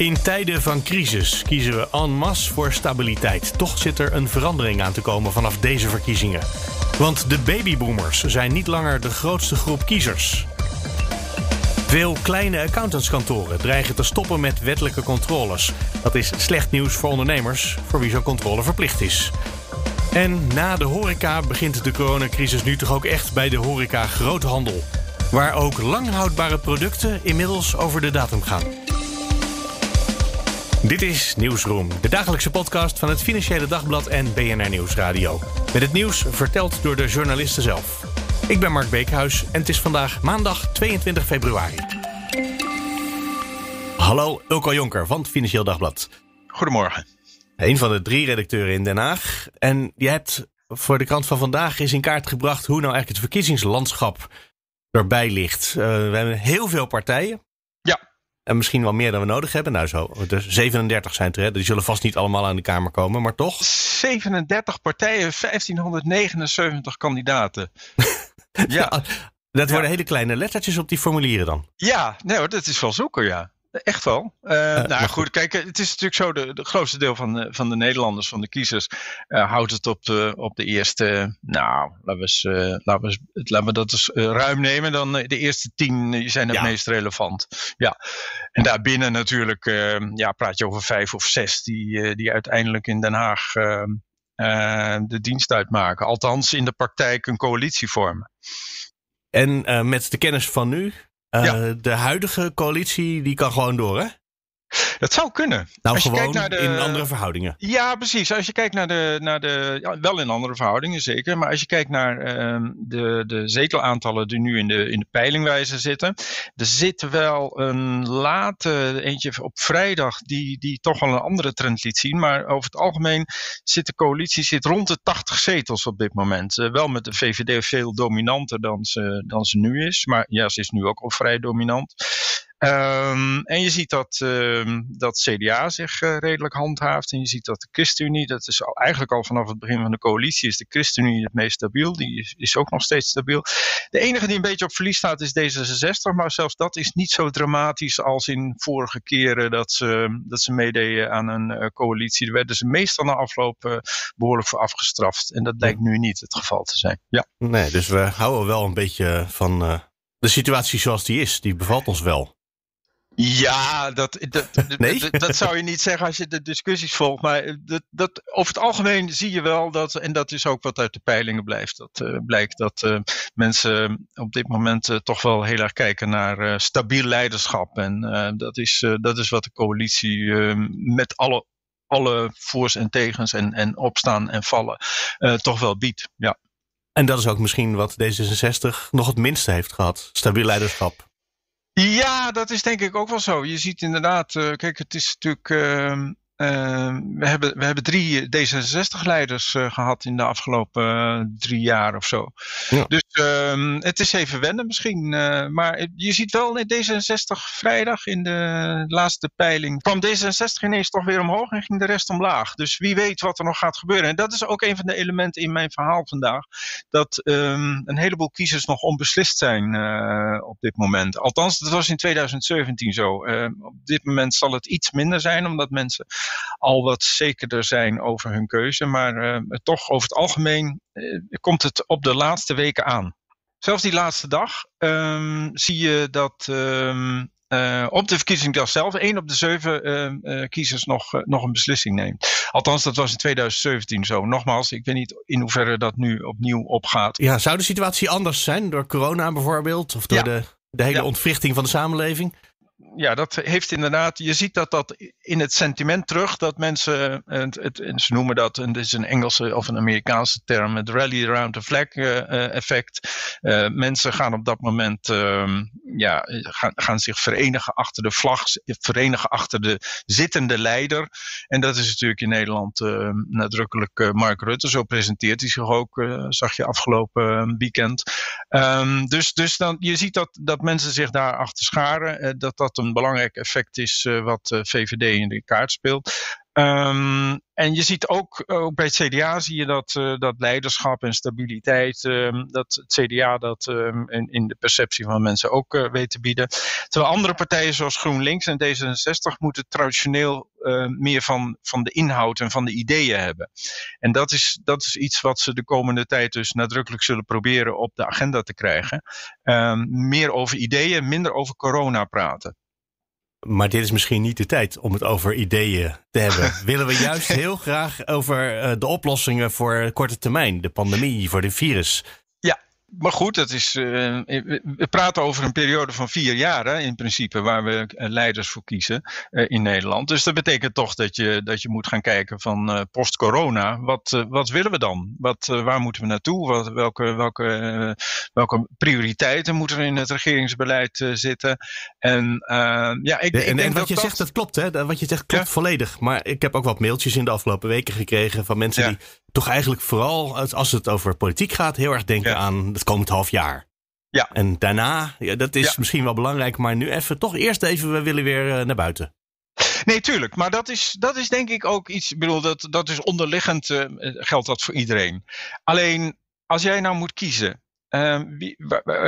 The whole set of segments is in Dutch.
In tijden van crisis kiezen we en masse voor stabiliteit. Toch zit er een verandering aan te komen vanaf deze verkiezingen. Want de babyboomers zijn niet langer de grootste groep kiezers. Veel kleine accountantskantoren dreigen te stoppen met wettelijke controles. Dat is slecht nieuws voor ondernemers, voor wie zo'n controle verplicht is. En na de horeca begint de coronacrisis nu toch ook echt bij de horeca groothandel. Waar ook langhoudbare producten inmiddels over de datum gaan. Dit is Nieuwsroom, de dagelijkse podcast van het Financiële Dagblad en BNR Nieuwsradio. Met het nieuws verteld door de journalisten zelf. Ik ben Mark Beekhuis en het is vandaag maandag 22 februari. Hallo, Ulko Jonker van het Financieel Dagblad. Goedemorgen. Een van de drie redacteuren in Den Haag. En je hebt voor de krant van vandaag is in kaart gebracht hoe nou eigenlijk het verkiezingslandschap erbij ligt. Uh, we hebben heel veel partijen. En misschien wel meer dan we nodig hebben. Nou, zo. Dus 37 zijn er. Hè? Die zullen vast niet allemaal aan de Kamer komen, maar toch? 37 partijen, 1579 kandidaten. ja. Dat worden hele kleine lettertjes op die formulieren dan. Ja, nee dat is wel zoeken, ja. Echt wel. Uh, nou goed, kijk, het is natuurlijk zo, de, de grootste deel van de, van de Nederlanders, van de kiezers, uh, houdt het op de, op de eerste, nou, laten we, eens, laten we, laten we dat eens ruim nemen. Dan de eerste tien zijn het ja. meest relevant. Ja. En daarbinnen natuurlijk, ja, praat je over vijf of zes die, die uiteindelijk in Den Haag de dienst uitmaken. Althans, in de praktijk een coalitie vormen. En met de kennis van nu, uh, De huidige coalitie die kan gewoon door, hè? Dat zou kunnen. Nou, Als gewoon naar de, in andere verhoudingen. Ja, precies. Als je kijkt naar de. Naar de ja, wel in andere verhoudingen, zeker. Maar als je kijkt naar uh, de, de zetelaantallen die nu in de, in de peilingwijze zitten. Er zit wel een late. Eentje op vrijdag. Die, die toch wel een andere trend liet zien. Maar over het algemeen zit de coalitie zit rond de 80 zetels op dit moment. Uh, wel met de VVD veel dominanter dan ze, dan ze nu is. Maar ja, ze is nu ook al vrij dominant. Um, en je ziet dat, uh, dat CDA zich uh, redelijk handhaaft. En je ziet dat de ChristenUnie, dat is al, eigenlijk al vanaf het begin van de coalitie, is de ChristenUnie het meest stabiel. Die is, is, ook nog steeds stabiel. De enige die een beetje op verlies staat is D66. Maar zelfs dat is niet zo dramatisch als in vorige keren dat ze, dat ze meededen aan een uh, coalitie. Daar werden ze meestal na afloop behoorlijk voor afgestraft. En dat lijkt nu niet het geval te zijn. Ja. Nee, dus we houden wel een beetje van de situatie zoals die is. Die bevalt ons wel. Ja, dat, dat, nee? dat, dat, zou je niet zeggen als je de discussies volgt. Maar dat, dat, over het algemeen zie je wel dat, en dat is ook wat uit de peilingen blijft. Dat uh, blijkt dat uh, mensen op dit moment uh, toch wel heel erg kijken naar stabiel leiderschap. En dat, is, dat is wat de coalitie met alle, alle voors en tegens en, en opstaan en vallen toch wel biedt. Ja. En dat is ook misschien wat D66 nog het minste heeft gehad. Stabiel leiderschap. Ja, dat is denk ik ook wel zo. Je ziet inderdaad, uh, kijk, het is natuurlijk. Uh, uh, we, hebben, we hebben drie D66-leiders uh, gehad in de afgelopen uh, drie jaar of zo. Ja. Dus ehm, het is even wennen misschien. maar je ziet wel in D66 vrijdag in de laatste peiling. kwam D66 ineens toch weer omhoog en ging de rest omlaag. Dus wie weet wat er nog gaat gebeuren. En dat is ook een van de elementen in mijn verhaal vandaag. Dat um, een heleboel kiezers nog onbeslist zijn op dit moment. Althans, dat was in 2017 zo. Ehm, op dit moment zal het iets minder zijn, omdat mensen al wat zekerder zijn over hun keuze. Maar uh, toch over het algemeen uh, komt het op de laatste weken aan. Zelfs die laatste dag um, zie je dat um, uh, op de verkiezingsdag zelf één op de zeven kiezers nog, nog een beslissing neemt. Althans, dat was in 2017 zo. Nogmaals, ik weet niet in hoeverre dat nu opnieuw opgaat. Ja, zou de situatie anders zijn door corona bijvoorbeeld? Of door ja. de, de hele ja. ontwrichting van de samenleving? Ja, dat heeft inderdaad, je ziet dat dat in het sentiment terug, dat mensen, het, het, ze noemen dat, en dit is een Engelse of een Amerikaanse term, het rally around the flag uh, effect. Uh, mensen gaan op dat moment uh, ja, gaan, gaan zich verenigen achter de vlag, verenigen achter de zittende leider. En dat is natuurlijk in Nederland uh, nadrukkelijk Mark Rutte. Zo presenteert hij zich ook, zag je afgelopen weekend. Um, dus dus dan, je ziet dat, dat mensen zich daar achter scharen. dat dat een belangrijk effect is wat VVD in de kaart speelt. Um, en je ziet ook, ook bij het CDA zie je dat, dat leiderschap en stabiliteit, um, dat het CDA dat um, in, in, de perceptie van mensen ook weet te bieden. Terwijl andere partijen zoals GroenLinks en D66 moeten traditioneel meer van, van de inhoud en van de ideeën hebben. En dat is, dat is iets wat ze de komende tijd dus nadrukkelijk zullen proberen op de agenda te krijgen. meer over ideeën, minder over corona praten. Maar dit is misschien niet de tijd om het over ideeën te hebben. Willen we juist heel graag over eh, de oplossingen voor korte termijn, de pandemie, voor de virus maar goed, dat is, uh, we praten over een periode van vier jaar hè, in principe, waar we eh, leiders voor kiezen uh, in Nederland. Dus dat betekent toch dat je, dat je moet gaan kijken van uh, post-corona, wat, wat willen we dan? Wat, waar moeten we naartoe? Wat, welke, welke, welke prioriteiten moeten er in het regeringsbeleid zitten? En, ja, ik, en, ik en wat je zegt, dat klopt hè? Wat je zegt klopt volledig. Maar ik heb ook wat mailtjes in de afgelopen weken gekregen van mensen die toch eigenlijk vooral als het over politiek gaat, heel erg denken aan het komend half jaar. Ja. En daarna, ja, dat is misschien wel belangrijk, maar nu even toch eerst even, we willen weer uh, naar buiten. Nee, tuurlijk. Maar dat is, dat is denk ik ook iets. Ik bedoel, dat, dat is onderliggend. Uh, geldt dat voor iedereen. Alleen als jij nou moet kiezen. Uh, wie,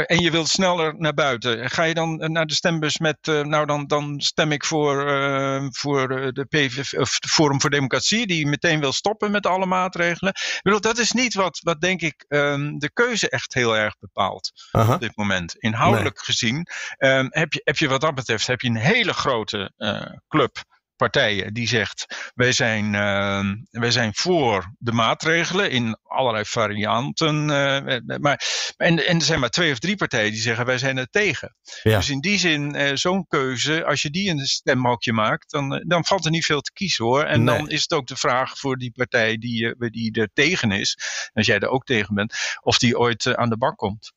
en je wilt sneller naar buiten. Ga je dan naar de stembus met, uh, nou dan, dan stem ik voor, uh, voor de PVV, of de Forum voor Democratie, die meteen wil stoppen met alle maatregelen. Ik bedoel, dat is niet wat, wat denk ik um, de keuze echt heel erg bepaalt op dit moment. Inhoudelijk nee. gezien um, heb, je, heb je wat dat betreft heb je een hele grote club partijen die zegt wij zijn, uh, wij zijn voor de maatregelen in allerlei varianten. Uh, maar, en, en er zijn maar twee of drie partijen die zeggen wij zijn er tegen. Ja. Dus in die zin, uh, zo'n keuze, als je die in een stemhokje maakt, dan, dan valt er niet veel te kiezen hoor. En nee. dan is het ook de vraag voor die partij die, die er tegen is, als jij er ook tegen bent, of die ooit aan de bak komt.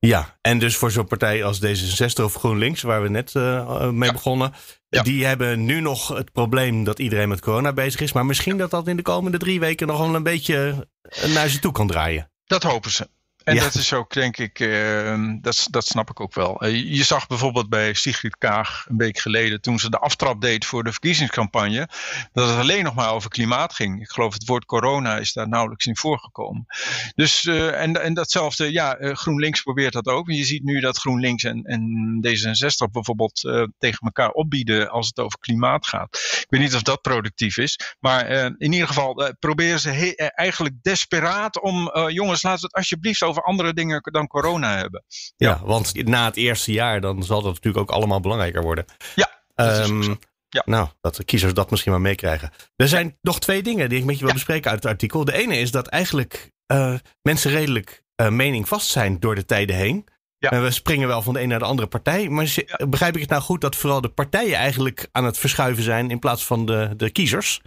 Ja, en dus voor zo'n partij als D66 of GroenLinks, waar we net uh, mee ja. begonnen, ja. die hebben nu nog het probleem dat iedereen met corona bezig is. Maar misschien dat dat in de komende drie weken nog wel een beetje naar ze toe kan draaien. Dat hopen ze. En ja. dat is ook, denk ik, uh, dat, dat snap ik ook wel. Uh, je zag bijvoorbeeld bij Sigrid Kaag een week geleden, toen ze de aftrap deed voor de verkiezingscampagne, dat het alleen nog maar over klimaat ging. Ik geloof het woord corona is daar nauwelijks in voorgekomen. Dus, uh, en, en datzelfde, ja, GroenLinks probeert dat ook. Je ziet nu dat GroenLinks en, en D66 bijvoorbeeld tegen elkaar opbieden als het over klimaat gaat. Ik weet niet of dat productief is, maar in ieder geval proberen ze eigenlijk desperaat om, jongens, laten we het alsjeblieft over over andere dingen dan corona hebben. Ja, ja, want na het eerste jaar dan zal dat natuurlijk ook allemaal belangrijker worden. Ja, um, ja. Nou, dat de kiezers dat misschien maar meekrijgen. Er zijn ja. nog twee dingen die ik met je wil ja. bespreken uit het artikel. De ene is dat eigenlijk uh, mensen redelijk uh, mening vast zijn door de tijden heen. Ja. En we springen wel van de een naar de andere partij. Maar begrijp ik het nou goed dat vooral de partijen eigenlijk aan het verschuiven zijn in plaats van de, de kiezers?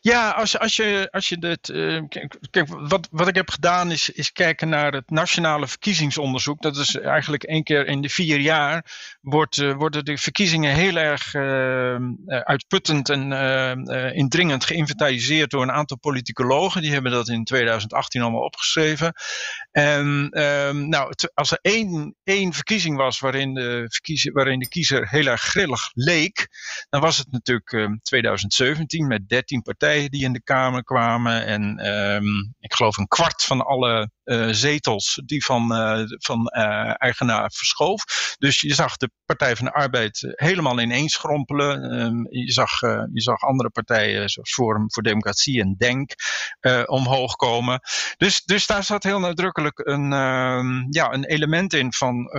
Ja, als, als je, als je dit. Uh, kijk, wat, wat ik heb gedaan is, is kijken naar het nationale verkiezingsonderzoek. Dat is eigenlijk één keer in de vier jaar. Wordt, uh, worden de verkiezingen heel erg uh, uitputtend en indringend geïnventariseerd door een aantal politicologen. Die hebben dat in 2018 allemaal opgeschreven. En ehm, nou, als er één, één verkiezing was waarin de, waarin de kiezer heel erg grillig leek, dan was het natuurlijk 2017 ehm, met 13 partijen die in de Kamer kwamen. En um, ik geloof een kwart van alle zetels die van, uh, van uh, eigenaar verschoof. Dus je zag de Partij van de Arbeid helemaal ineens schrompelen. Um, je, zag, je zag andere partijen zoals Forum voor Democratie en Denk omhoog komen. Dus, dus daar zat heel nadrukkelijk een, um, ja, een element in van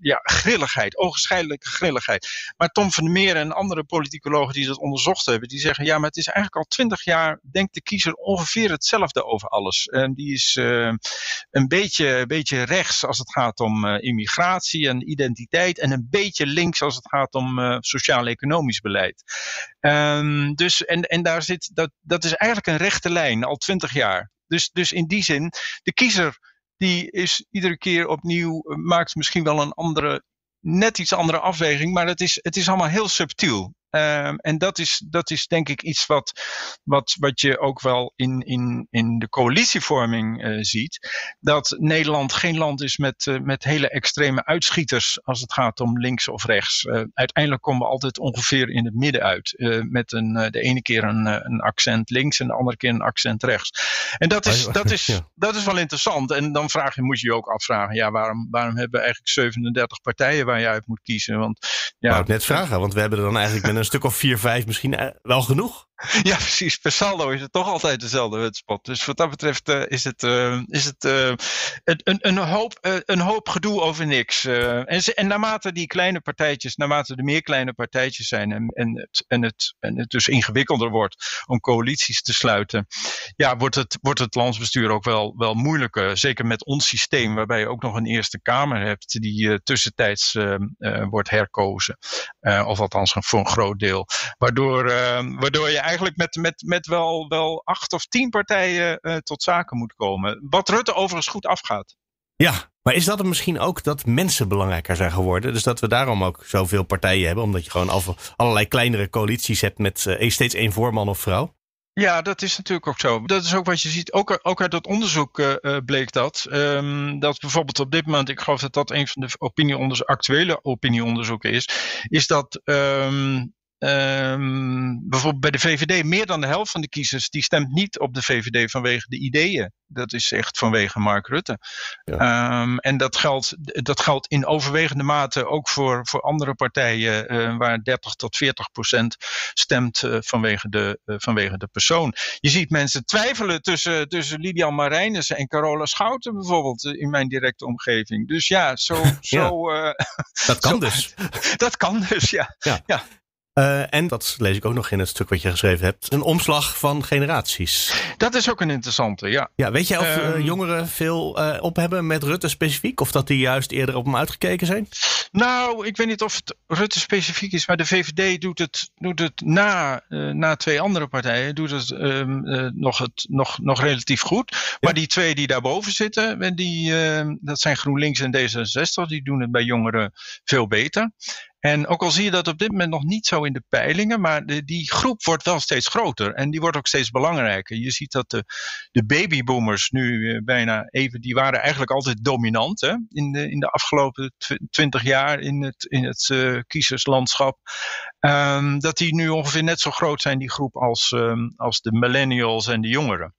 ja, grilligheid, ogenschijnlijke grilligheid. Maar Tom van der Meer en andere politicologen die dat onderzocht hebben, die zeggen ja, maar het is eigenlijk al twintig jaar, denkt de kiezer ongeveer hetzelfde over alles. En die is uh, een beetje, beetje rechts als het gaat om uh, immigratie en identiteit. En een beetje links als het gaat om uh, sociaal-economisch beleid. Um, dus, en, en daar zit, dat, dat is eigenlijk een rechte lijn, al twintig jaar. Dus, dus in die zin, de kiezer die is iedere keer opnieuw, maakt misschien wel een andere net iets andere afweging, maar het is, het is allemaal heel subtiel. Um, en dat is, dat is denk ik iets wat, wat, wat je ook wel in, in, in de coalitievorming uh, ziet. Dat Nederland geen land is met, uh, met hele extreme uitschieters als het gaat om links of rechts. Uh, uiteindelijk komen we altijd ongeveer in het midden uit. met een, de ene keer een, een accent links en de andere keer een accent rechts. En dat is, dat is, ja. dat is wel interessant. En dan vraag je, moet je je ook afvragen, ja, waarom, waarom hebben we eigenlijk 37 partijen waar je uit moet kiezen? Want, ja, Wou ik net vragen, want we hebben er dan eigenlijk met een stuk of vier, vijf misschien wel genoeg. Ja, precies. Per saldo is het toch altijd dezelfde hutspot. Dus wat dat betreft uh, is het, uh, is het uh, een, een, hoop, een hoop gedoe over niks. en, en naarmate die kleine partijtjes, naarmate er meer kleine partijtjes zijn en, en, het, en, het, en het dus ingewikkelder wordt om coalities te sluiten, ja, wordt het, wordt het landsbestuur ook wel, wel moeilijker. Zeker met ons systeem, waarbij je ook nog een Eerste Kamer hebt die tussentijds wordt herkozen. of althans voor een groot deel. Waardoor, waardoor je eigenlijk met, met, met wel, wel acht of tien partijen uh, tot zaken moet komen. Wat Rutte overigens goed afgaat. Ja, maar is dat het misschien ook dat mensen belangrijker zijn geworden? Dus dat we daarom ook zoveel partijen hebben, omdat je gewoon allerlei kleinere coalities hebt met uh, steeds één voorman of vrouw? Ja, dat is natuurlijk ook zo. Dat is ook wat je ziet. Ook, ook uit dat onderzoek uh, bleek dat. Um, dat bijvoorbeeld op dit moment, ik geloof dat dat een van de actuele opinieonderzoeken is, is dat um, Um, bijvoorbeeld bij de VVD, meer dan de helft van de kiezers die stemt niet op de VVD vanwege de ideeën. Dat is echt vanwege Mark Rutte. Ja. Um, en dat geldt, dat geldt in overwegende mate ook voor, voor andere partijen, uh, waar 30 tot 40 procent stemt uh, vanwege, de, uh, vanwege de persoon. Je ziet mensen twijfelen tussen, tussen Lidian Marijnissen en Carola Schouten bijvoorbeeld in mijn directe omgeving. Dus ja, zo. zo dat kan dus. Dat kan dus, ja. ja. ja. Uh, en dat lees ik ook nog in het stuk wat je geschreven hebt. Een omslag van generaties. Dat is ook een interessante, ja. Ja, weet jij of um, jongeren veel uh, op hebben met Rutte specifiek? Of dat die juist eerder op hem uitgekeken zijn? Nou, ik weet niet of het Rutte specifiek is. Maar de VVD doet het, doet het na, na twee andere partijen doet het, um, nog, het nog, nog relatief goed. Ja. Maar die twee die daarboven zitten, die, dat zijn GroenLinks en D66. Die doen het bij jongeren veel beter. En ook al zie je dat op dit moment nog niet zo in de peilingen, maar die groep wordt wel steeds groter en die wordt ook steeds belangrijker. Je ziet dat de, de babyboomers nu uh, bijna even, die waren eigenlijk altijd dominant hè, in, de, in de afgelopen twintig jaar in het, in het uh, kiezerslandschap. Um, dat die nu ongeveer net zo groot zijn, die groep, als, um, als de millennials en de jongeren.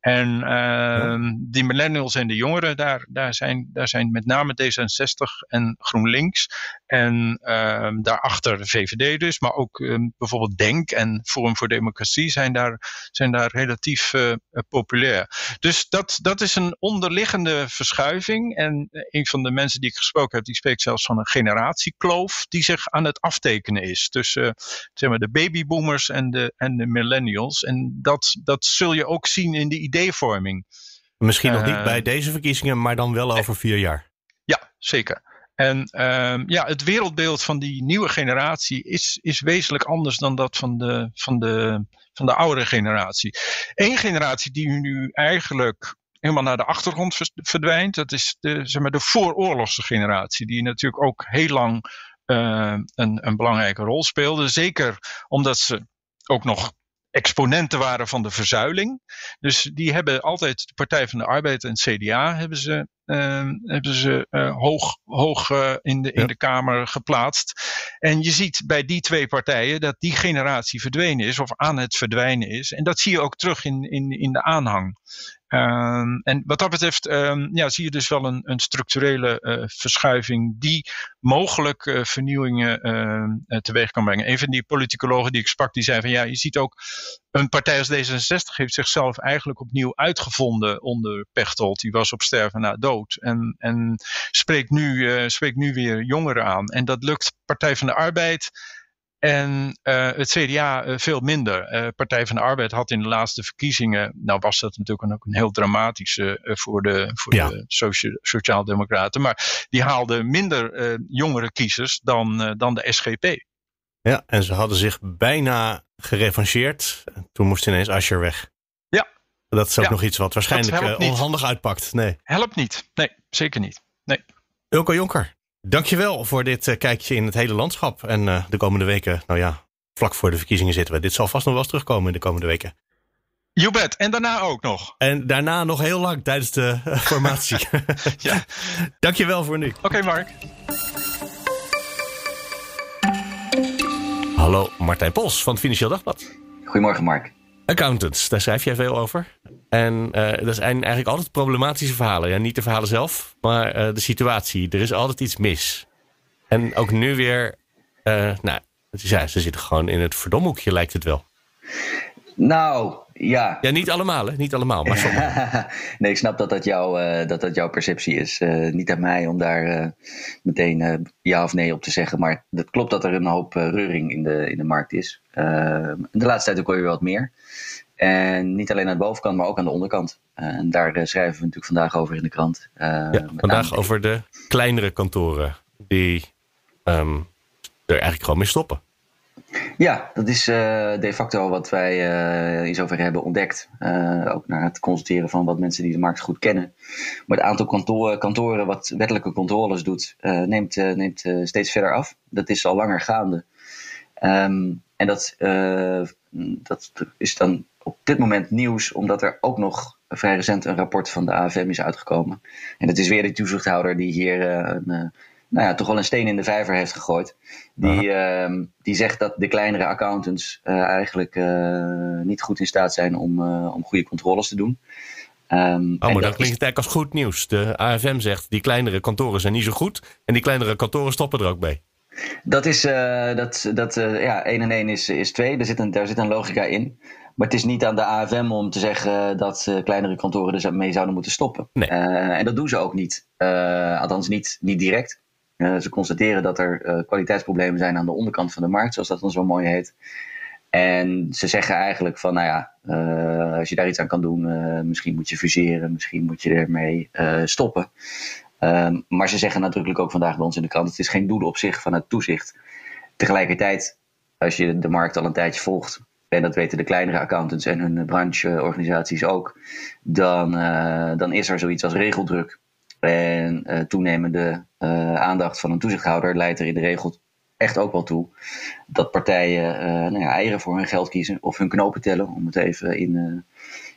En uh, die millennials en de jongeren, daar, daar, zijn, daar zijn met name D66 en GroenLinks. En uh, daarachter de VVD dus, maar ook um, bijvoorbeeld Denk en Forum voor Democratie zijn daar, zijn daar relatief uh, populair. Dus dat, dat is een onderliggende verschuiving. En een van de mensen die ik gesproken heb, die spreekt zelfs van een generatiekloof die zich aan het aftekenen is. Tussen zeg maar, de babyboomers en de, en de millennials. En dat, dat zul je ook zien in de ideevorming. Misschien nog niet uh, bij deze verkiezingen, maar dan wel over vier jaar. Ja, zeker. En uh, ja, het wereldbeeld van die nieuwe generatie is, is wezenlijk anders dan dat van de, van de, van de oudere generatie. Eén generatie die nu eigenlijk helemaal naar de achtergrond verdwijnt, dat is de, zeg maar, de vooroorlogse generatie, die natuurlijk ook heel lang uh, een, een belangrijke rol speelde. Zeker omdat ze ook nog exponenten waren van de verzuiling. Dus die hebben altijd de Partij van de Arbeid en het CDA hebben ze, uh, hebben ze uh, hoog, hoog uh, in, de, in ja. de Kamer geplaatst. En je ziet bij die twee partijen dat die generatie verdwenen is of aan het verdwijnen is. En dat zie je ook terug in, in, in de aanhang. Um, en wat dat betreft um, ja, zie je dus wel een, een structurele uh, verschuiving die mogelijk uh, vernieuwingen uh, teweeg kan brengen. Een van die politicologen die ik sprak, die zei van ja, je ziet ook een partij als D66 heeft zichzelf eigenlijk opnieuw uitgevonden onder Pechtold. Die was op sterven na dood en, en spreekt, nu, spreekt nu weer jongeren aan. En dat lukt Partij van de Arbeid en uh, het CDA uh, veel minder. Uh, Partij van de Arbeid had in de laatste verkiezingen, nou was dat natuurlijk ook een heel dramatische voor de, voor ja. de socia Sociaaldemocraten, maar die haalden minder jongere kiezers dan, dan de SGP. Ja, en ze hadden zich bijna gerevancheerd. Toen moest ineens Asscher weg. Ja, Dat is ook nog iets wat waarschijnlijk onhandig uitpakt. Nee. Helpt niet. Nee, zeker niet. Nee. Ilko Jonker, dankjewel voor dit kijkje in het hele landschap. En de komende weken, nou ja, vlak voor de verkiezingen zitten we. Dit zal vast nog wel eens terugkomen in de komende weken. You bet. En daarna ook nog. En daarna nog heel lang tijdens de uh, formatie. ja. Dankjewel voor nu. Oké, Mark. Hallo, Martijn Pols van het Financieel Dagblad. Goedemorgen, Mark. Accountants, daar schrijf jij veel over. En uh, dat zijn eigenlijk altijd problematische verhalen. Ja, niet de verhalen zelf, maar uh, de situatie. Er is altijd iets mis. En ook nu weer, uh, nou, ja, ze zitten gewoon in het verdomhoekje, lijkt het wel. Nou, ja. Ja, niet allemaal, hè? Niet allemaal, maar sommige. nee, ik snap dat dat, jou, uh, dat, dat jouw perceptie is. Uh, niet aan mij om daar uh, meteen ja of nee op te zeggen. Maar het klopt dat er een hoop reuring in de, in de markt is. de laatste tijd ook weer wat meer. En niet alleen aan de bovenkant, maar ook aan de onderkant. en daar schrijven we natuurlijk vandaag over in de krant. ja, vandaag over de kleinere kantoren die um, er eigenlijk gewoon mee stoppen. Ja, dat is uh, de facto wat wij uh, in zover hebben ontdekt. Uh, ook naar het constateren van wat mensen die de markt goed kennen. Maar het aantal kantoren, kantoren wat wettelijke controles doet, neemt, neemt steeds verder af. Dat is al langer gaande. Um, en dat, dat is dan op dit moment nieuws, omdat er ook nog vrij recent een rapport van de AFM is uitgekomen. En het is weer de toezichthouder die hier een nou ja, toch wel een steen in de vijver heeft gegooid. Die, uh, die zegt dat de kleinere accountants uh, eigenlijk uh, niet goed in staat zijn om, om goede controles te doen. Um, oh, maar dat, klinkt eigenlijk als goed nieuws. De AFM zegt die kleinere kantoren zijn niet zo goed. En die kleinere kantoren stoppen er ook mee. Dat is, dat, dat ja, 1 en 1 is, is 2. Daar zit, een, daar zit een logica in. Maar het is niet aan de AFM om te zeggen dat kleinere kantoren er mee zouden moeten stoppen. Nee. en dat doen ze ook niet. althans, niet, niet direct. Ze constateren dat er kwaliteitsproblemen zijn aan de onderkant van de markt, zoals dat dan zo mooi heet. En ze zeggen eigenlijk van, nou ja, uh, als je daar iets aan kan doen, misschien moet je fuseren, misschien moet je ermee stoppen. Um, maar ze zeggen nadrukkelijk ook vandaag bij ons in de krant, het is geen doel op zich van het toezicht. Tegelijkertijd, als je de markt al een tijdje volgt, en dat weten de kleinere accountants en hun brancheorganisaties ook, dan, dan is er zoiets als regeldruk. En uh, toenemende uh, aandacht van een toezichthouder leidt er in de regel echt ook wel toe dat partijen nou ja, eieren voor hun geld kiezen of hun knopen tellen, om het even in,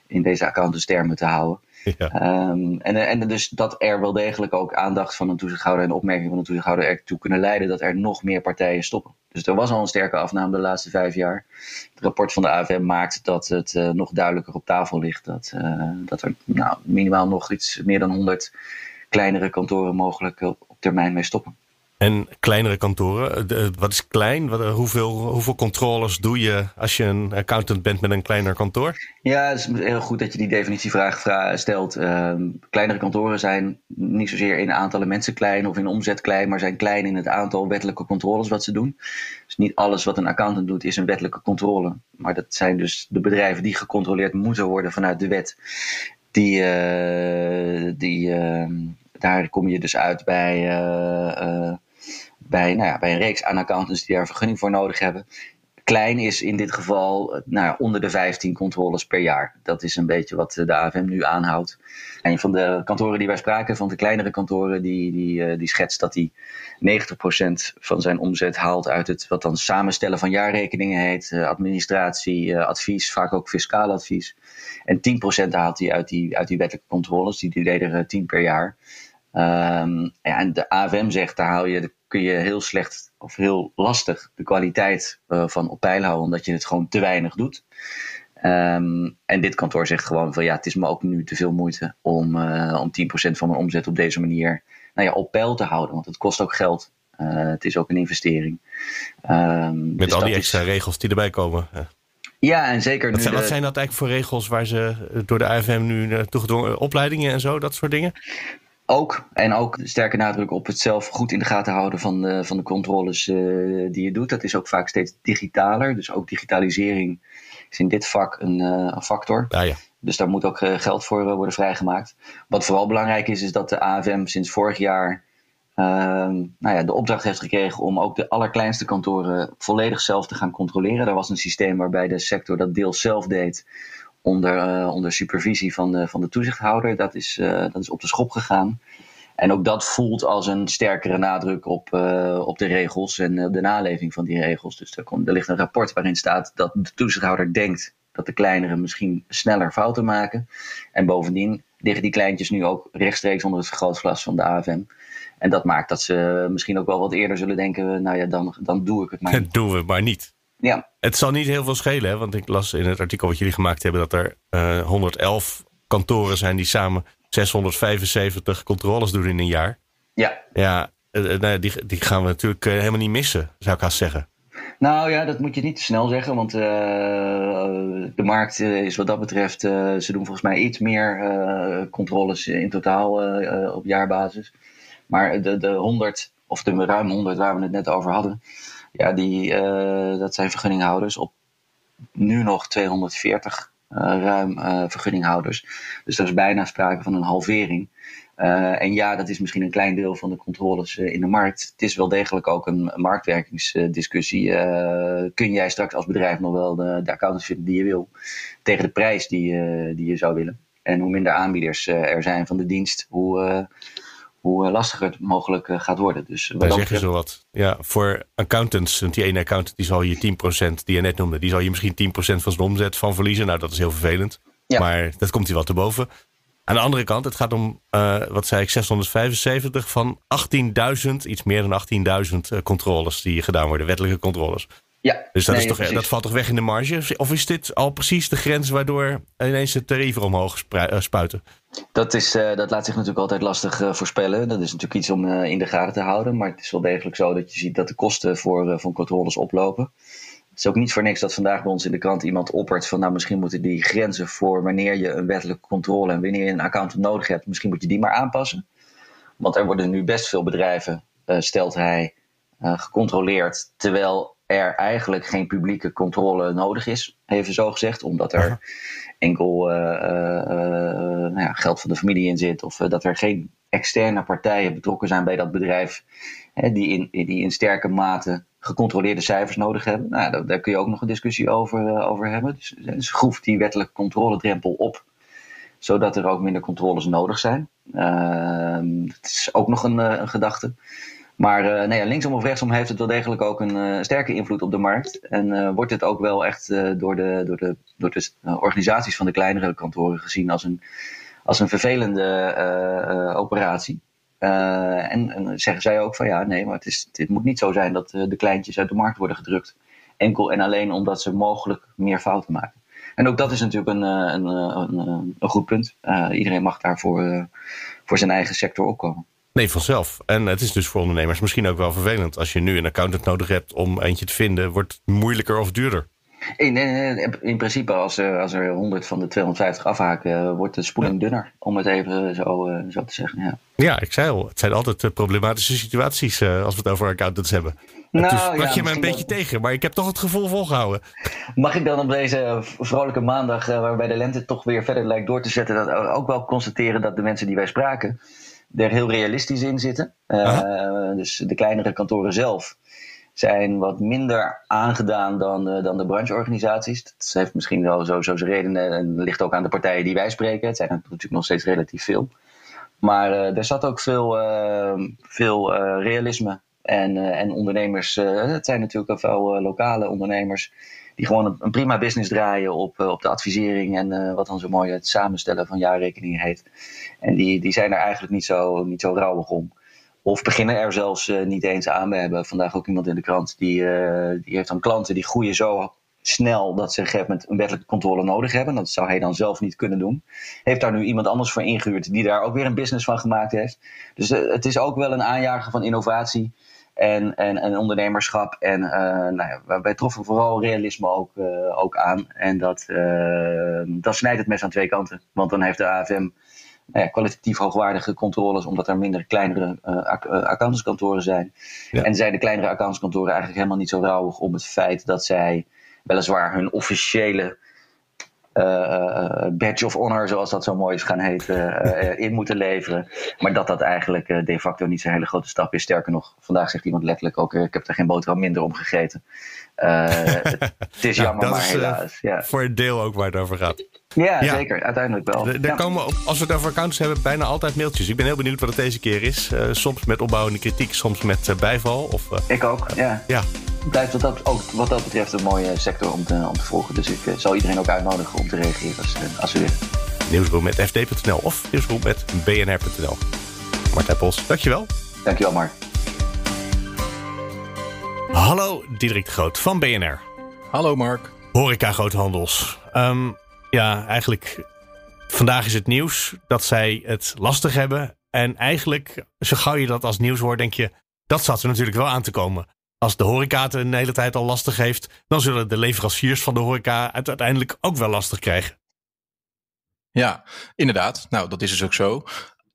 in deze accountantstermen te houden. Um, en, en dus dat er wel degelijk ook aandacht van een toezichthouder en opmerkingen van een toezichthouder ertoe kunnen leiden dat er nog meer partijen stoppen. Dus er was al een sterke afname de laatste vijf jaar. Het rapport van de AFM maakt dat het uh, nog duidelijker op tafel ligt. Dat, uh, dat er nou, minimaal nog iets meer dan 100 kleinere kantoren mogelijk op termijn mee stoppen. En kleinere kantoren, wat is klein? Wat, hoeveel, hoeveel controles doe je als je een accountant bent met een kleiner kantoor? Ja, het is heel goed dat je die definitievraag stelt. Uh, kleinere kantoren zijn niet zozeer in aantallen mensen klein of in omzet klein, maar zijn klein in het aantal wettelijke controles wat ze doen. Dus niet alles wat een accountant doet is een wettelijke controle. Maar dat zijn dus de bedrijven die gecontroleerd moeten worden vanuit de wet. Die, die ehm, daar kom je dus uit bij, bij, nou ja, bij een reeks aan accountants die daar vergunning voor nodig hebben. Klein is in dit geval nou ja, onder de 15 controles per jaar. Dat is een beetje wat de AFM nu aanhoudt. Een van de kantoren die wij spraken, van de kleinere kantoren, die, die, die schetst dat hij 90% van zijn omzet haalt uit het wat dan samenstellen van jaarrekeningen heet, administratie, advies, vaak ook fiscaal advies. En 10% haalt hij uit die, uit die wettelijke controles, die, die deden er 10 per jaar. Um, ja, en de AFM zegt, daar haal je, kun je heel slecht of heel lastig de kwaliteit uh, van op peil houden, omdat je het gewoon te weinig doet. Um, en dit kantoor zegt gewoon van ja, het is me ook nu te veel moeite om, uh, om 10% van mijn omzet op deze manier nou ja, op peil te houden. Want het kost ook geld. Uh, het is ook een investering. Um, Met dus al die extra is... regels die erbij komen. Ja, en zeker. Wat, zijn, wat zijn dat eigenlijk voor regels waar ze door de AFM nu toegedwongen opleidingen en zo, dat soort dingen? Ook. En ook sterke nadruk op het zelf goed in de gaten houden van de, van de controles uh, die je doet. Dat is ook vaak steeds digitaler. Dus ook digitalisering is in dit vak een, uh, een factor. Ja, ja. Dus daar moet ook uh, geld voor worden vrijgemaakt. Wat vooral belangrijk is, is dat de AFM sinds vorig jaar ehm, nou ja, de opdracht heeft gekregen om ook de allerkleinste kantoren volledig zelf te gaan controleren. Er was een systeem waarbij de sector dat deels zelf deed onder, onder supervisie van de, van de toezichthouder. Dat is, dat is op de schop gegaan. En ook dat voelt als een sterkere nadruk op, op de regels en de naleving van die regels. Dus er, komt, er ligt een rapport waarin staat dat de toezichthouder denkt dat de kleinere misschien sneller fouten maken. En bovendien liggen die kleintjes nu ook rechtstreeks onder het vergrootglas van de AFM. En dat maakt dat ze misschien ook wel wat eerder zullen denken: nou ja, dan, dan doe ik het maar. Niet. doen we maar niet. Ja. Het zal niet heel veel schelen, hè? want ik las in het artikel wat jullie gemaakt hebben dat er uh, eh, 111 kantoren zijn die samen 675 controles doen in een jaar. Ja. Ja, uh, die, die gaan we natuurlijk helemaal niet missen, zou ik haast zeggen. Nou ja, dat moet je niet te snel zeggen, want uh, de markt is wat dat betreft, uh, ze doen volgens mij iets meer uh, controles in totaal op jaarbasis. Maar de, de 100, of de ruim 100 waar we het net over hadden, ja, die, dat zijn vergunninghouders op nu nog 240 ruim vergunninghouders. Dus er is bijna sprake van een halvering. En ja, dat is misschien een klein deel van de controles in de markt. Het is wel degelijk ook een marktwerkingsdiscussie. Kun jij straks als bedrijf nog wel de, de accountants vinden die je wil tegen de prijs die, die je zou willen? En hoe minder aanbieders er zijn van de dienst, hoe, hoe lastiger het mogelijk gaat worden. Dus Daar zeggen ze wat. Ja, voor accountants, want die ene accountant die zal je 10% die je net noemde, die zal je misschien 10% van zijn omzet van verliezen. Nou, dat is heel vervelend. Ja. Maar dat komt hij wel te boven. Aan de andere kant, het gaat om, uh, wat zei ik, 675 van 18.000, iets meer dan 18.000 uh, controles die gedaan worden, wettelijke controles. Ja, dus dat, is toch, dat valt toch weg in de marge? Of is dit al precies de grens waardoor ineens de tarieven omhoog uh, spuiten? Dat, is, dat laat zich natuurlijk altijd lastig voorspellen. Dat is natuurlijk iets om in de gaten te houden. Maar het is wel degelijk zo dat je ziet dat de kosten voor, voor controles oplopen. Het is ook niet voor niks dat vandaag bij ons in de krant iemand oppert van nou misschien moeten die grenzen voor wanneer je een wettelijke controle en wanneer je een accountant nodig hebt, misschien moet je die maar aanpassen. Want er worden nu best veel bedrijven, stelt hij, gecontroleerd, terwijl er eigenlijk geen publieke controle nodig is, even zo gezegd, omdat er enkel uh, nou ja, geld van de familie in zit of dat er geen externe partijen betrokken zijn bij dat bedrijf hè, die, in, die in sterke mate gecontroleerde cijfers nodig hebben. Nou, daar, daar kun je ook nog een discussie over, over hebben. Dus, dus schroef die wettelijke controledrempel op, zodat er ook minder controles nodig zijn. Uh, dat is ook nog een, een gedachte. Maar uh, nee, linksom of rechtsom heeft het wel degelijk ook een sterke invloed op de markt. En wordt het ook wel echt door, de, door, de, door de organisaties van de kleinere kantoren gezien als een, als een vervelende operatie. En, en, zeggen zij ook van ja, nee, maar het, is, het moet niet zo zijn dat de kleintjes uit de markt worden gedrukt. Enkel en alleen omdat ze mogelijk meer fouten maken. En ook dat is natuurlijk een, eh, een, een, een goed punt. iedereen mag daarvoor voor zijn eigen sector opkomen. Nee, vanzelf. En het is dus voor ondernemers misschien ook wel vervelend. Als je nu een accountant nodig hebt om eentje te vinden, wordt het moeilijker of duurder. In, in, in, principe, als er, als er 100 van de 250 afhaken, wordt de spoeling dunner. Om het even zo, uh, zo te zeggen. Ja. ja, ik zei al, het zijn altijd uh, problematische situaties uh, als we het over accountants hebben. Nou, dus sprak je me een beetje tegen, maar ik heb toch het gevoel volgehouden. Mag ik dan op deze vrolijke maandag, waarbij de lente toch weer verder lijkt door te zetten, dat ook wel constateren dat de mensen die wij spraken er heel realistisch in zitten. dus de kleinere kantoren zelf zijn wat minder aangedaan dan, uh, dan de brancheorganisaties. Dat heeft misschien wel zo, zo zijn redenen en ligt ook aan de partijen die wij spreken. Het zijn er natuurlijk nog steeds relatief veel. Maar uh, er zat ook veel, veel realisme en, en ondernemers. het zijn natuurlijk ook veel lokale ondernemers die gewoon een, prima business draaien op, op de advisering en wat dan zo mooi het samenstellen van jaarrekeningen heet. En die, die zijn er eigenlijk niet zo, niet zo rouwig om. Of beginnen er zelfs uh, niet eens aan. We hebben vandaag ook iemand in de krant die, die heeft dan klanten die groeien zo snel dat ze een gegeven moment een wettelijke controle nodig hebben. Dat zou hij dan zelf niet kunnen doen. Heeft daar nu iemand anders voor ingehuurd die daar ook weer een business van gemaakt heeft. Dus het is ook wel een aanjager van innovatie en, en, en ondernemerschap. En nou ja, wij troffen vooral realisme ook, ook aan. En dat, dat snijdt het mes aan twee kanten. Want dan heeft de AFM nou kwalitatief hoogwaardige controles, omdat er minder kleinere uh, accountantskantoren zijn. En zijn de kleinere accountantskantoren eigenlijk helemaal niet zo rouwig om het feit dat zij weliswaar hun officiële badge of honor, zoals dat zo mooi is gaan heten, in moeten leveren. Maar dat dat eigenlijk de facto niet zo'n hele grote stap is. Sterker nog, vandaag zegt iemand letterlijk ook: ik heb er geen boterham minder om gegeten. het, is jammer, maar helaas. Ja. Voor een deel ook waar het over gaat. Ja, zeker. Uiteindelijk wel. Er komen, als we het over accounts hebben, bijna altijd mailtjes. Ik ben heel benieuwd wat het deze keer is. Uh, soms met opbouwende kritiek, soms met uh, bijval. Of, uh... Ik ook, ja. ja. Blijft wat dat, ook wat dat betreft een mooie sector om te, om te volgen. Dus ik zal iedereen ook uitnodigen om te reageren als, als ze willen. Nieuwsroom met fd.nl of nieuwsroom met bnr.nl. Martijn Pols, dankjewel. Dankjewel, Mark. Hallo, Diederik de Groot van BNR. Hallo, Mark. Horeca Groothandels. Um, ja, eigenlijk vandaag is het nieuws dat zij het lastig hebben. En eigenlijk, zo gauw je dat als nieuws hoort, denk je, dat zat er natuurlijk wel aan te komen. Als de horeca het een hele tijd al lastig heeft, dan zullen de leveranciers van de horeca uiteindelijk ook wel lastig krijgen. Ja, inderdaad. Nou, dat is dus ook zo.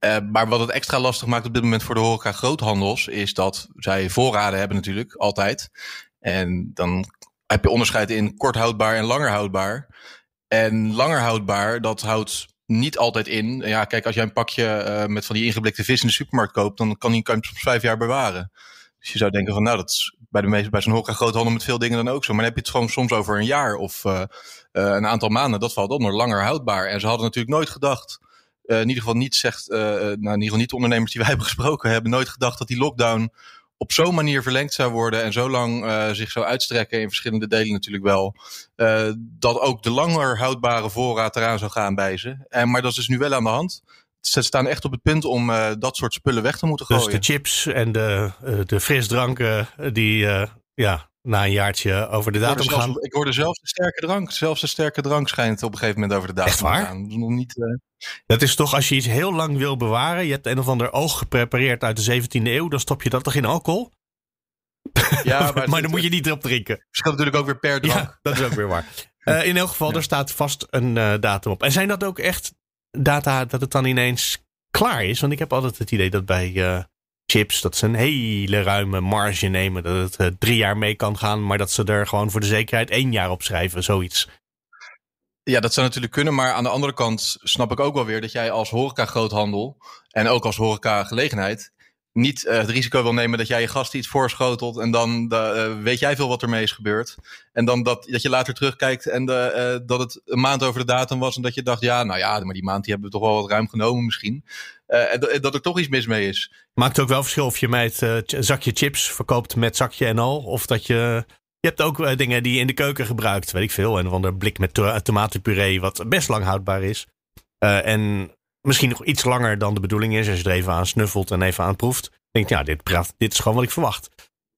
Uh, maar wat het extra lastig maakt op dit moment voor de horeca groothandels, is dat zij voorraden hebben natuurlijk, altijd. En dan heb je onderscheid in kort houdbaar en langer houdbaar. En langer houdbaar, dat houdt niet altijd in. Ja, kijk, als jij een pakje uh, met van die ingeblikte vis in de supermarkt koopt, dan kan die kan je soms vijf jaar bewaren. Dus je zou denken van, nou, dat is bij, de meeste, bij zo'n horeca groothandel met veel dingen dan ook zo. Maar dan heb je het gewoon soms over een jaar of uh, uh, een aantal maanden. Dat valt onder langer houdbaar. En ze hadden natuurlijk nooit gedacht, in ieder geval niet zegt, nou, in ieder geval niet de ondernemers die wij hebben gesproken hebben, nooit gedacht dat die lockdown op zo'n manier verlengd zou worden en zo lang zich zou uitstrekken in verschillende delen natuurlijk wel, dat ook de langer houdbare voorraad eraan zou gaan bij ze. En, maar dat is dus nu wel aan de hand. Ze staan echt op het punt om uh, dat soort spullen weg te moeten gooien. Dus de chips en de, de frisdranken die ja, na een jaartje over de datum gaan. Ik hoorde zelfs de sterke drank. Zelfs de sterke drank schijnt op een gegeven moment over de datum Echt waar? te gaan. Dat is nog niet... Dat is toch als je iets heel lang wil bewaren. Je hebt een of ander oog geprepareerd uit de 17e eeuw. Dan stop je dat toch in alcohol? Ja, maar, maar dan moet je niet erop drinken. Verschilt natuurlijk ook weer per drank. Ja, dat is ook weer waar. Uh, in elk geval, ja. er staat vast een uh, datum op. En zijn dat ook echt data dat het dan ineens klaar is? Want ik heb altijd het idee dat bij uh, chips dat ze een hele ruime marge nemen. Dat het drie jaar mee kan gaan. Maar dat ze er gewoon voor de zekerheid één jaar op schrijven. Zoiets. Ja, dat zou natuurlijk kunnen. Maar aan de andere kant snap ik ook wel weer dat jij als horeca groothandel en ook als horeca gelegenheid niet uh, het risico wil nemen dat jij je gasten iets voorschotelt en dan uh, weet jij veel wat ermee is gebeurd. En dan dat, dat je later terugkijkt en de, uh, dat het een maand over de datum was en dat je dacht, ja, nou ja, maar die maand die hebben we toch wel wat ruim genomen misschien. en dat er toch iets mis mee is. Maakt ook wel verschil of je mij het zakje chips verkoopt met zakje en al, of dat je... Je hebt ook dingen die je in de keuken gebruikt, weet ik veel. En van de blik met to tomatenpuree, wat best lang houdbaar is. en misschien nog iets langer dan de bedoeling is. Als je er even aan snuffelt en even aan proeft. Denk je, ja, dit, dit is gewoon wat ik verwacht.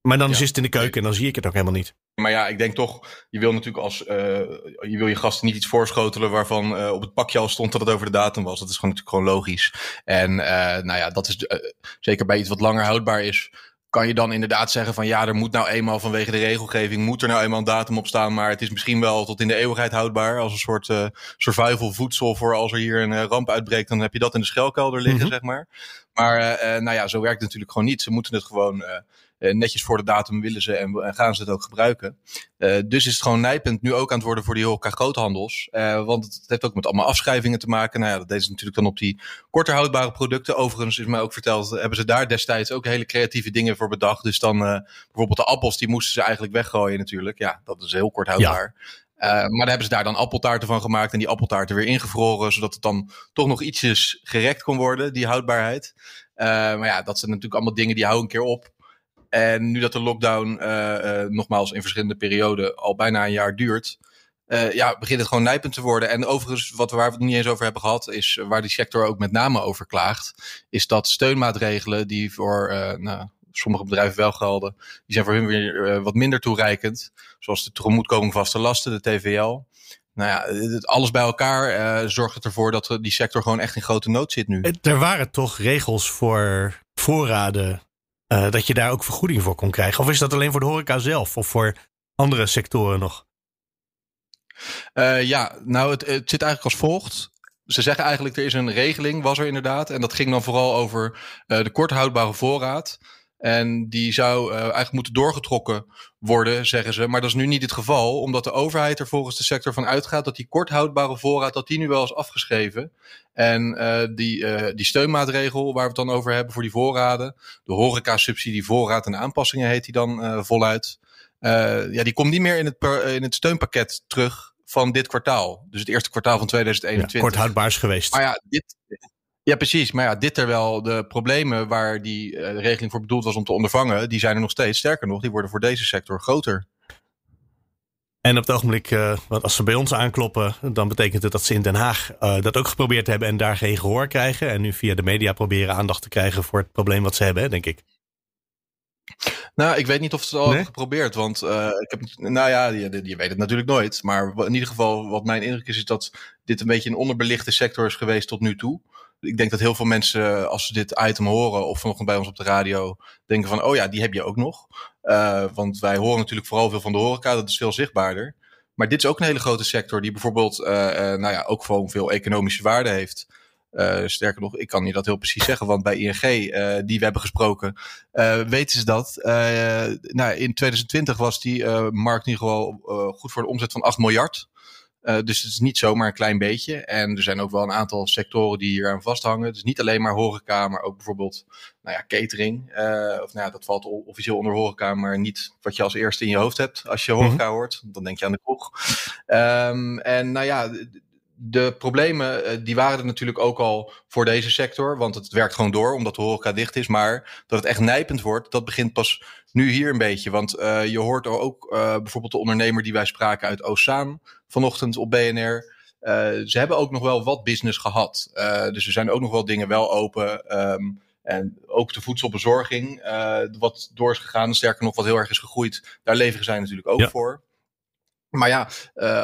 Maar dan ja. zit het in de keuken en dan zie ik het ook helemaal niet. Maar ja, ik denk toch, je wil natuurlijk als, uh, je wil je gasten niet iets voorschotelen waarvan uh, op het pakje al stond dat het over de datum was. Dat is gewoon natuurlijk gewoon logisch. En uh, nou ja, dat is zeker bij iets wat langer houdbaar is, kan je dan inderdaad zeggen van ja, er moet nou eenmaal vanwege de regelgeving, moet er nou eenmaal een datum op staan, maar het is misschien wel tot in de eeuwigheid houdbaar als een soort uh, survival voedsel voor als er hier een uh, ramp uitbreekt, dan heb je dat in de schuilkelder liggen, mm-hmm. zeg maar. Maar uh, nou ja, zo werkt het natuurlijk gewoon niet. Ze moeten het gewoon netjes voor de datum willen ze en, en gaan ze het ook gebruiken. Uh, dus is het gewoon nijpend nu ook aan het worden voor die horeca groothandels. Uh, want het heeft ook met allemaal afschrijvingen te maken. Nou ja, dat deden ze natuurlijk dan op die korter houdbare producten. Overigens is mij ook verteld, hebben ze daar destijds ook hele creatieve dingen voor bedacht. Dus dan bijvoorbeeld de appels, die moesten ze eigenlijk weggooien natuurlijk. Ja, dat is heel kort houdbaar. Ja. Uh, maar daar hebben ze daar dan appeltaarten van gemaakt en die appeltaarten weer ingevroren, zodat het dan toch nog ietsjes gerekt kon worden, die houdbaarheid. Uh, maar ja, dat zijn natuurlijk allemaal dingen die houden een keer op. En nu dat de lockdown, uh, uh, nogmaals in verschillende perioden, al bijna een jaar duurt, uh, ja, begint het gewoon nijpend te worden. En overigens, wat we, waar we het niet eens over hebben gehad, is waar die sector ook met name over klaagt, is dat steunmaatregelen die voor nou, sommige bedrijven wel gelden, die zijn voor hun weer wat minder toereikend. Zoals de tegemoetkoming vaste lasten, de TVL. Nou ja, alles bij elkaar zorgt het ervoor dat die sector gewoon echt in grote nood zit nu. Er waren toch regels voor voorraden uh, dat je daar ook vergoeding voor kon krijgen? Of is dat alleen voor de horeca zelf of voor andere sectoren nog? Uh, ja, nou, het, zit eigenlijk als volgt. Ze zeggen eigenlijk, er is een regeling, was er inderdaad. En dat ging dan vooral over uh, de korthoudbare voorraad. En die zou eigenlijk moeten doorgetrokken worden, zeggen ze. Maar dat is nu niet het geval, omdat de overheid er volgens de sector van uitgaat dat die korthoudbare voorraad, dat die nu wel is afgeschreven. En die, die steunmaatregel waar we het dan over hebben voor die voorraden, de horeca-subsidie voorraad en aanpassingen heet die dan voluit. ja, die komt niet meer in het, in het steunpakket terug van dit kwartaal. Dus het eerste kwartaal van 2021. Ja, kort houdbaar is geweest. Maar ja, dit, ja, precies. Maar ja, dit terwijl de problemen waar die uh, regeling voor bedoeld was om te ondervangen, die zijn er nog steeds. Sterker nog, die worden voor deze sector groter. En op het ogenblik, uh, want als ze bij ons aankloppen, dan betekent het dat ze in Den Haag uh, dat ook geprobeerd hebben en daar geen gehoor krijgen. En nu via de media proberen aandacht te krijgen voor het probleem wat ze hebben, denk ik. Nou, ik weet niet of ze het al hebben geprobeerd. Want uh, ik heb, nou ja, je, je, weet het natuurlijk nooit. Maar in ieder geval, wat mijn indruk is, is dat dit een beetje een onderbelichte sector is geweest tot nu toe. Ik denk dat heel veel mensen, als ze dit item horen of vanochtend bij ons op de radio, denken van, oh ja, die heb je ook nog. Uh, want wij horen natuurlijk vooral veel van de horeca, dat is veel zichtbaarder. Maar dit is ook een hele grote sector die bijvoorbeeld, uh, nou ja, ook gewoon veel economische waarde heeft. Sterker nog, ik kan je dat heel precies zeggen, want bij ING, die we hebben gesproken, weten ze dat. nou, in 2020 was die markt in ieder geval goed voor de omzet van 8 miljard. Dus het is niet zomaar een klein beetje. En er zijn ook wel een aantal sectoren die hier aan vasthangen. Dus niet alleen maar horeca, maar ook bijvoorbeeld nou ja, catering. of nou ja, dat valt officieel onder horeca, maar niet wat je als eerste in je hoofd hebt als je horeca mm hoort. Dan denk je aan de kroeg. Um, en nou ja de problemen eh, die waren er natuurlijk ook al voor deze sector. Want het werkt gewoon door omdat de horeca dicht is. Maar dat het echt nijpend wordt, dat begint pas nu hier een beetje. Want uh, je hoort ook uh, bijvoorbeeld de ondernemer die wij spraken uit Ozaan vanochtend op BNR. Uh, ze hebben ook nog wel wat business gehad. dus er zijn ook nog wel dingen wel open. Um, en ook de voedselbezorging, wat door is gegaan. Sterker nog, wat heel erg is gegroeid. Daar leveren zij natuurlijk ook ja. voor. Maar ja,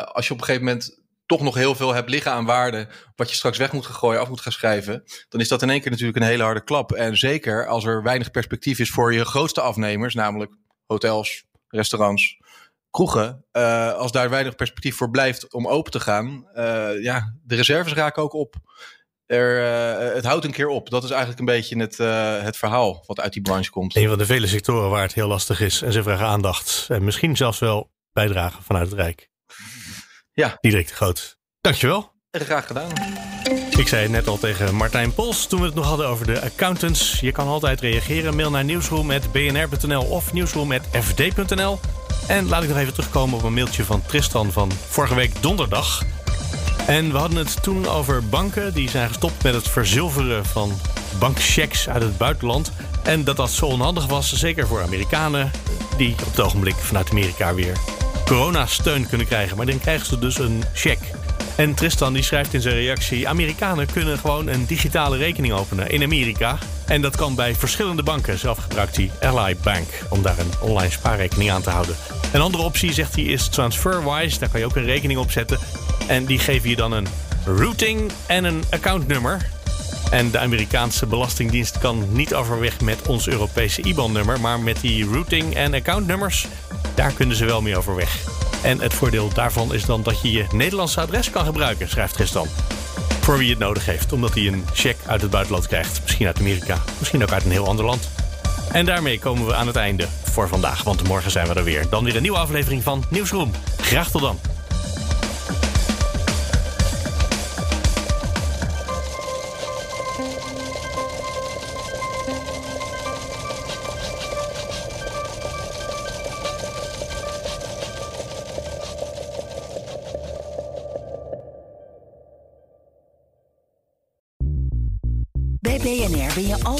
als je op een gegeven moment toch nog heel veel hebt liggen aan waarde, wat je straks weg moet gaan gooien, af moet gaan schrijven, dan is dat in één keer natuurlijk een hele harde klap. En zeker als er weinig perspectief is voor je grootste afnemers, namelijk hotels, restaurants, kroegen, uh, als daar weinig perspectief voor blijft om open te gaan, uh, ja, de reserves raken ook op. Er, uh, het houdt een keer op. Dat is eigenlijk een beetje het, het verhaal wat uit die branche komt. Een van de vele sectoren waar het heel lastig is en ze vragen aandacht. En misschien zelfs wel bijdragen vanuit het Rijk. Ja. Diederik de Groot. Dankjewel. Graag gedaan. Ik zei het net al tegen Martijn Pols toen we het nog hadden over de accountants. Je kan altijd reageren. Mail naar nieuwsroom.bnr.nl of nieuwsroom.fd.nl. En laat ik nog even terugkomen op een mailtje van Tristan van vorige week donderdag. En we hadden het toen over banken. Die zijn gestopt met het verzilveren van bankchecks uit het buitenland. En dat dat zo onhandig was, zeker voor Amerikanen... die op het ogenblik vanuit Amerika weer coronasteun kunnen krijgen. Maar dan krijgen ze dus een check. En Tristan die schrijft in zijn reactie: Amerikanen kunnen gewoon een digitale rekening openen in Amerika. En dat kan bij verschillende banken. Zelf gebruikt hij Ally Bank om daar een online spaarrekening aan te houden. Een andere optie, zegt hij, is TransferWise. Daar kan je ook een rekening op zetten. En die geven je dan een routing en een accountnummer. En de Amerikaanse Belastingdienst kan niet overweg met ons Europese IBAN-nummer, maar met die routing- en accountnummers, daar kunnen ze wel mee overweg. En het voordeel daarvan is dan dat je je Nederlandse adres kan gebruiken, schrijft Tristan. Voor wie het nodig heeft, omdat hij een check uit het buitenland krijgt. Misschien uit Amerika, misschien ook uit een heel ander land. En daarmee komen we aan het einde voor vandaag, want morgen zijn we er weer. Dan weer een nieuwe aflevering van Nieuwsroom. Graag tot dan.